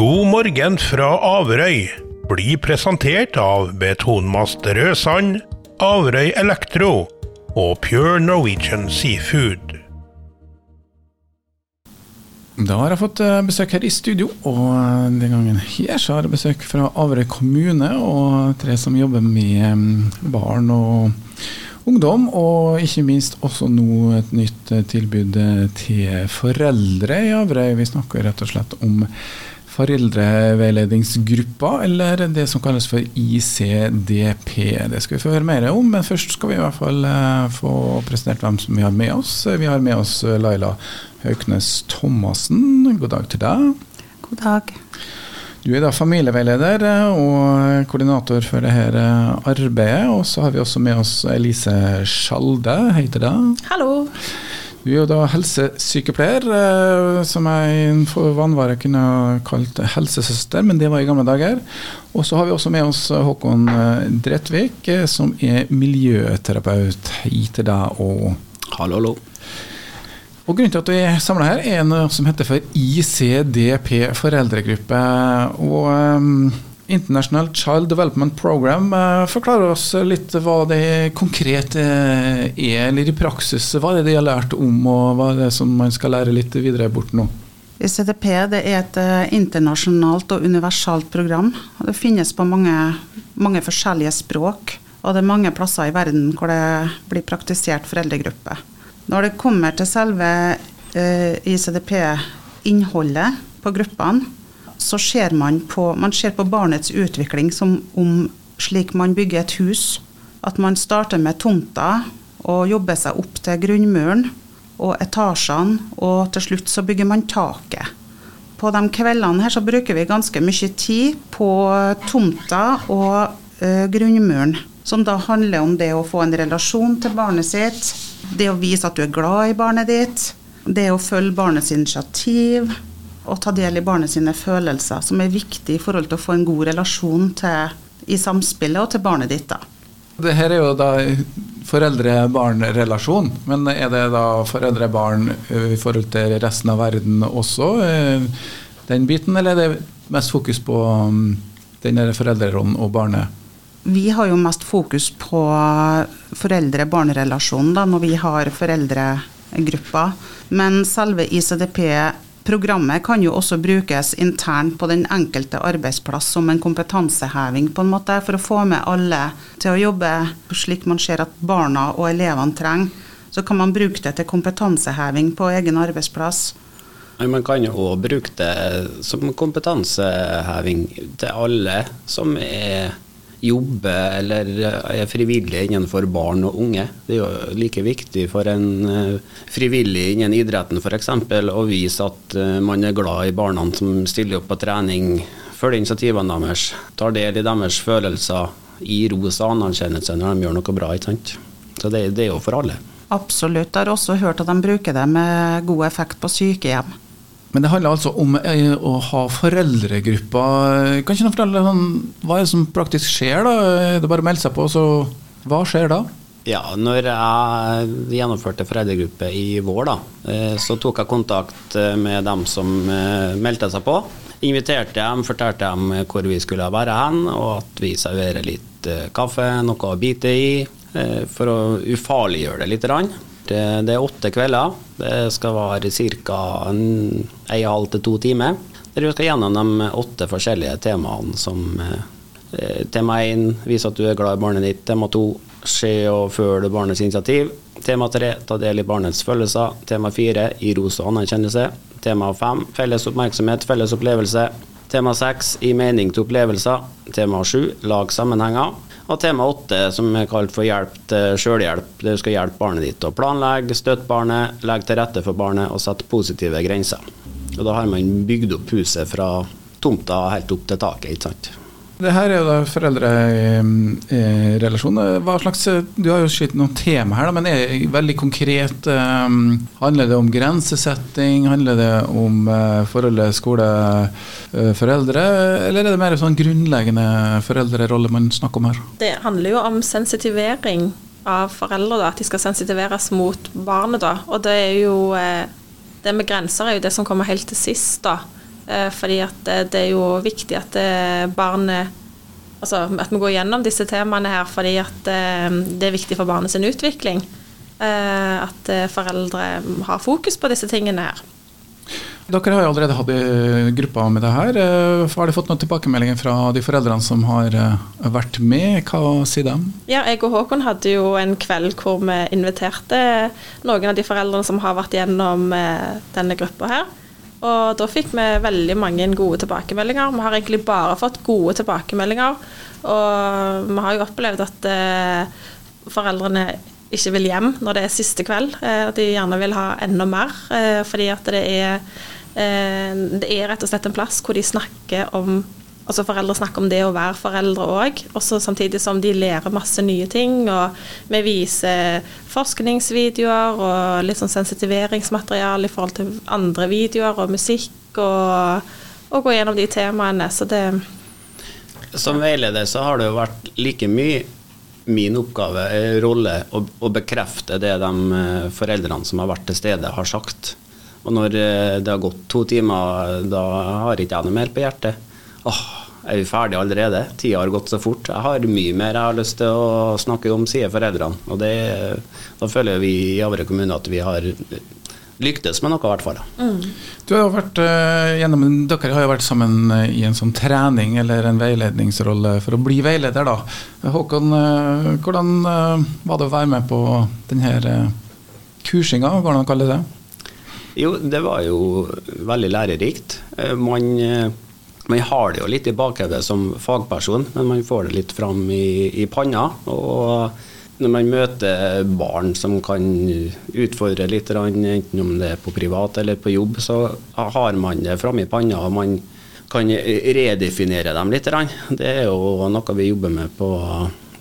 God morgen fra Averøy blir presentert av Betonmast Rødsand, Averøy Elektro og Pure Norwegian Seafood. Da har jeg fått eh, besøk her i studio, og eh, den gangen her så har jeg besøk fra Averøy kommune og tre som jobber med mm, barn og ungdom, og ikke minst også nå et nytt eh, tilbud til foreldre i Averøy. Vi snakker rett og slett om foreldreveiledningsgruppa, eller det som kalles for ICDP. Det skal vi få høre mer om, men først skal vi i hvert fall få presentert hvem som vi har med oss. Vi har med oss Laila Hauknes Thomassen, god dag til deg. God dag. Du er da familieveileder og koordinator for dette arbeidet. Og så har vi også med oss Elise Skjalde. Hei til deg. Hallo. Du er jo da helsesykepleier, eh, som jeg for vannvare kunne kalt helsesøster, men det var i gamle dager. Og så har vi også med oss Håkon Drettvik, Dretvik, eh, som er miljøterapeut. Hei til deg og Hallo, hallo. Og Grunnen til at vi er samla her, er noe som heter for ICDP foreldregruppe. Og International Child Development Program uh, forklarer oss litt hva det konkret uh, er, eller i praksis. Hva er det de har lært om, og hva er det som man skal lære litt videre bort nå? Det er et uh, internasjonalt og universalt program. Det finnes på mange, mange forskjellige språk. Og det er mange plasser i verden hvor det blir praktisert foreldregruppe. Når det kommer til selve eh, ICDP-innholdet på gruppene, så ser man på, man ser på barnets utvikling som om slik man bygger et hus. At man starter med tomta og jobber seg opp til grunnmuren og etasjene, og til slutt så bygger man taket. På de kveldene her så bruker vi ganske mye tid på tomta og uh, grunnmuren. Som da handler om det å få en relasjon til barnet sitt, det å vise at du er glad i barnet ditt, det å følge barnets initiativ og ta del i barnet sine følelser, som er viktig i forhold til å få en god relasjon til, i samspillet og til barnet ditt. da. Det her er jo da foreldre-barn-relasjon, men er det da foreldre-barn i forhold til resten av verden også, den biten, eller er det mest fokus på den foreldrerollen og barnet? Vi har jo mest fokus på foreldre-barn-relasjonen når vi har foreldregrupper. Men selve ICDP-programmet kan jo også brukes internt på den enkelte arbeidsplass som en kompetanseheving, på en måte, for å få med alle til å jobbe slik man ser at barna og elevene trenger. Så kan man bruke det til kompetanseheving på egen arbeidsplass. Man kan jo bruke det som kompetanseheving til alle som er jobber eller er frivillig innenfor barn og unge. Det er jo like viktig for en eh, frivillig innen idretten f.eks. å vise at eh, man er glad i barna som stiller opp på trening, følger initiativene deres, tar del i deres følelser, gir ros og anerkjennelse når de gjør noe bra. ikke sant? Så det, det er jo for alle. Absolutt. Jeg har også hørt at de bruker det med god effekt på sykehjem. Men det handler altså om eh, å ha foreldregrupper. Kan ikke fortelle sånn, hva er det som praktisk skjer? da? Det er bare å melde seg på, så hva skjer da? Ja, når jeg gjennomførte foreldregruppe i vår, da, eh, så tok jeg kontakt eh, med dem som meldte seg på. Inviterte dem, fortalte dem hvor vi skulle være hen, og at vi serverer litt kaffe, noe å bite i, for å ufarliggjøre det litt. Det, er åtte kvelder. Det skal være ca. en halv til to timer. Der du skal gjennom de åtte forskjellige temaene som eh, Tema 1 vis at du er glad i barnet ditt. Tema 2 se og følge barnets initiativ. Tema 3 ta del i barnets følelser. Tema 4 gi ros og anerkjennelse. Tema 5 felles oppmerksomhet, felles opplevelse. Tema 6 gi mening til opplevelser. Tema 7 lag sammenhenger. Og tema åtte, som er kalt for hjelp til sjølhjelp. du skal hjelpe barnet ditt å planlegge, støtte barnet, legge til rette for barnet og sette positive grenser. Og da har man bygd opp huset fra tomta helt opp til taket. ikke sant? Det her er jo da foreldrerelasjoner. Hva slags, Du har jo sett noen tema her, men er veldig konkret. Um, handler det om grensesetting? Handler det om uh, forholdet skole-foreldre? Uh, eller er det mer sånn grunnleggende foreldrerolle man snakker om her? Det handler jo om sensitivering av foreldre. Da, at de skal sensitiveres mot barnet. Da. Og det er jo eh, det med grenser er jo det som kommer helt til sist. da Eh, fordi at det, er jo viktig at eh, barnet Altså at vi går gjennom disse temaene her fordi at eh, det er viktig for barnet sin utvikling. Eh, at eh, foreldre har fokus på disse tingene her. Dere har jo allerede hatt gruppa med det her. Eh, Har dere fått noen tilbakemeldinger fra de foreldrene som har eh, vært med? Hva sier de? Ja, jeg og Håkon hadde jo en kveld hvor vi inviterte noen av de foreldrene som har vært gjennom eh, denne gruppa her. Og da fikk vi veldig mange gode tilbakemeldinger. Vi har egentlig bare fått gode tilbakemeldinger. Og vi har jo opplevd at eh, foreldrene ikke vil hjem når det er siste kveld. Eh, de gjerne vil ha enda mer. Eh, fordi at det er, eh, det er rett og slett en plass hvor de snakker om Altså Foreldre snakker om det å være foreldre òg, samtidig som de lærer masse nye ting. og Vi viser forskningsvideoer og litt sånn sensitiveringsmateriale i forhold til andre videoer og musikk, og, og går gjennom de temaene. Så det Som veileder så har det jo vært like mye min oppgave, eh, rolle, å, å bekrefte det de eh, foreldrene som har vært til stede, har sagt. Og når eh, det har gått to timer, da har ikke jeg noe mer på hjertet. Åh, er vi ferdige allerede? Tida har gått så fort. Jeg har mye mer jeg har lyst til å snakke om, sier foreldrene. Og det, da føler vi i Avre kommune at vi har lyktes med noe, i hvert fall. Du har jo vært, eh, gjennom, dere har jo vært sammen eh, i en sånn trening eller en veiledningsrolle for å bli veileder. da. Håkon, eh, hvordan var det å være med på denne kursinga, går det an å kalle det? Jo, det var jo veldig lærerikt. Man, man har det jo litt i bakhodet som fagperson, men man får det litt fram i, i panna. Og når man møter barn som kan utfordre litt, enten om det er på privat eller på jobb, så har man det framme i panna. og man kan redefinere dem litt. Det er jo noe vi jobber med på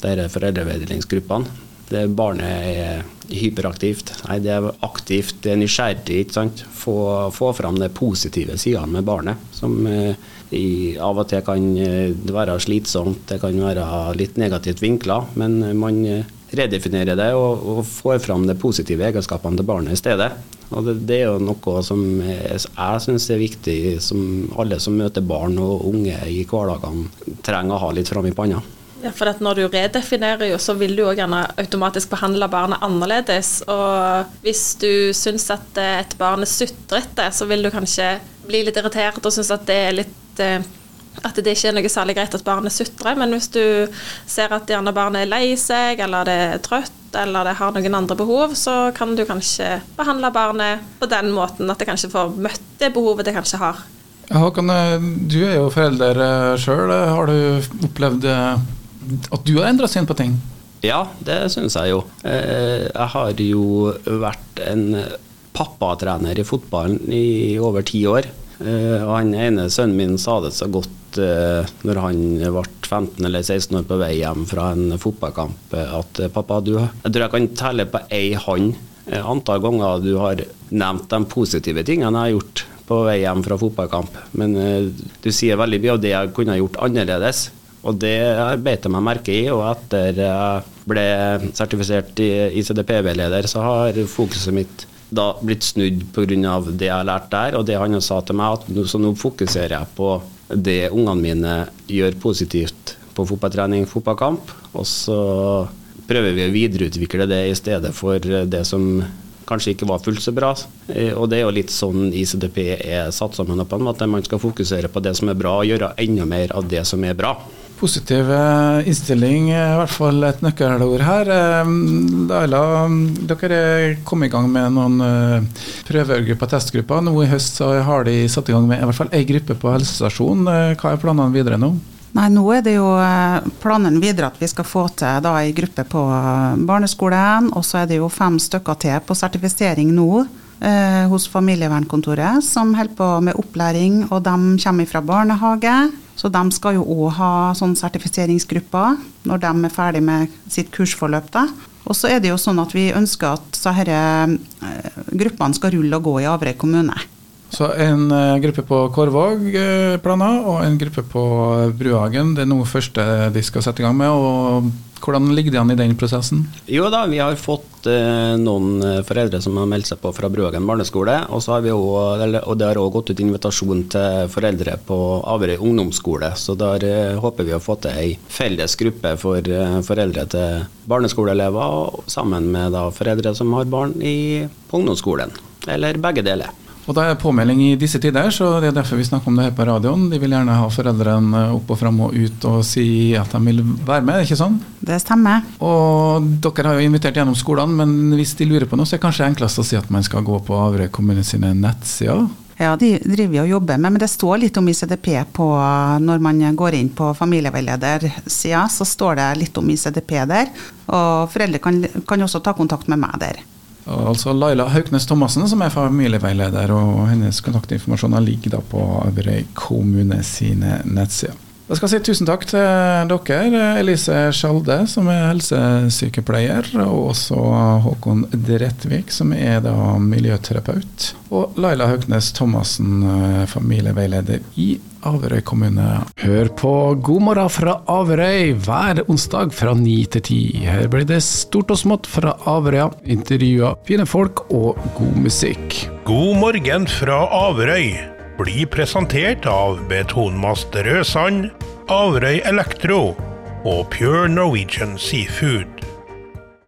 foreldreveiledningsgruppene. Det Barnet er hyperaktivt. Nei, det er aktivt, det er nysgjerrig. ikke sant? Få, få fram de positive sidene med barnet, som eh, i, av og til kan det være slitsomt, det kan være litt negativt vinkla, men man eh, redefinerer det og, og får fram de positive egenskapene til barnet i stedet. Og det, det er jo noe som jeg, jeg syns er viktig, som alle som møter barn og unge i hverdagen trenger å ha litt fram i panna. Ja, for Når du redefinerer, så vil du jo gjerne automatisk behandle barnet annerledes. Og hvis du syns at eh, et barn er sutrete, så vil du kanskje bli litt irritert og synes at det er litt eh, at det ikke er noe særlig greit at barnet sutrer. Men hvis du ser at gjerne barnet er lei seg, eller det er trøtt, eller det har noen andre behov, så kan du kanskje behandle barnet på den måten at det kanskje får møtt det behovet det kanskje har. Håkan, eh, du er jo forelder sjøl. Har du opplevd eh, at du har endra syn på ting? Ja, det syns jeg jo. Eh, Jeg har jo vært en pappatrener i fotballen i over ti år. Eh, Og han ene sønnen min sa det så godt eh, når han ble 15 eller 16 år på vei hjem fra en fotballkamp, eh, at pappa, du, jeg tror jeg kan telle på ei hånd antall ganger du har nevnt de positive tingene jeg har gjort på vei hjem fra fotballkamp. Men du sier veldig mye av det jeg kunne gjort annerledes. Og det beit jeg meg merke i, og etter jeg ble sertifisert i ICDPV-leder, så har fokuset mitt da blitt snudd pga. det jeg har lært der, og det han sa til meg, at så nå fokuserer jeg på det ungene mine gjør positivt på fotballtrening, fotballkamp, og så prøver vi å videreutvikle det i stedet for det som kanskje ikke var fullt så bra. Eh, Og det er jo litt sånn ICDP er satt sammen på at. Man skal fokusere på det som er bra, og gjøre enda mer av det som er bra. Positiv eh, innstilling er i hvert fall et nøkkelord her. Eh, Laila, dere kom i gang med noen prøvegrupper og testgrupper. Nå i høst har de satt i gang med i hvert fall ei gruppe på helsestasjonen. Eh, Hva er planene videre nå? Nei, nå er det jo eh, planen videre at vi skal få til da ei gruppe på eh, barneskolen, og så er det jo fem stykker til på sertifisering nå eh, hos familievernkontoret, som holder på med opplæring, og de kommer fra barnehage. Så de skal jo òg ha sånn sertifiseringsgrupper når de er ferdig med sitt kursforløp. da. Og så er det jo sånn at vi ønsker at disse eh, gruppene skal rulle og gå i Averøy kommune. Så en eh, gruppe på Korvåg eh, planer, og en gruppe på Bruhagen. Det er noe første de skal sette i gang med. og Hvordan ligger det an i den prosessen? Jo da, vi har fått eh, noen eh, foreldre som har meldt seg på fra Bruhagen barneskole. Og, også, eller, og det har òg gått ut invitasjon til foreldre på Averøy ungdomsskole. Så der eh, håper vi å få til ei felles gruppe for eh, foreldre til barneskoleelever, sammen med da, foreldre som har barn i, på ungdomsskolen. Eller begge deler. Og da er påmelding i disse tider, så det er derfor vi snakker om det her på radioen. De vil gjerne ha foreldrene opp og fram og ut og si at de vil være med, ikke sånn? Det stemmer. Og dere har jo invitert gjennom skolene, men hvis de lurer på noe, så er det kanskje enklest å si at man skal gå på Averøy kommune sine nettsider. Ja, de driver vi og jobber med, men det står litt om ICDP på når man går inn på familieveiledersida, så står det litt om ICDP der. Og foreldre kan, kan også ta kontakt med meg der. Altså Laila Hauknes Thomassen, som er familieveileder, og hennes kontaktinformasjoner ligger da på Averøy kommune sine nettsider. Da skal jeg si tusen takk til dere, Elise Skjalde, som er helsesykepleier, og også Håkon Drettvik, som er da miljøterapeut, og Laila Haugnes Thomassen, familieveileder i Averøy kommune. Hør på God morgen fra Averøy hver onsdag fra ni til ti. Her blir det stort og smått fra Averøya, intervjuer, fine folk og god musikk. God morgen fra Averøy blir presentert av Betonmast Rødsand, Averøy Elektro og Pure Norwegian Seafood.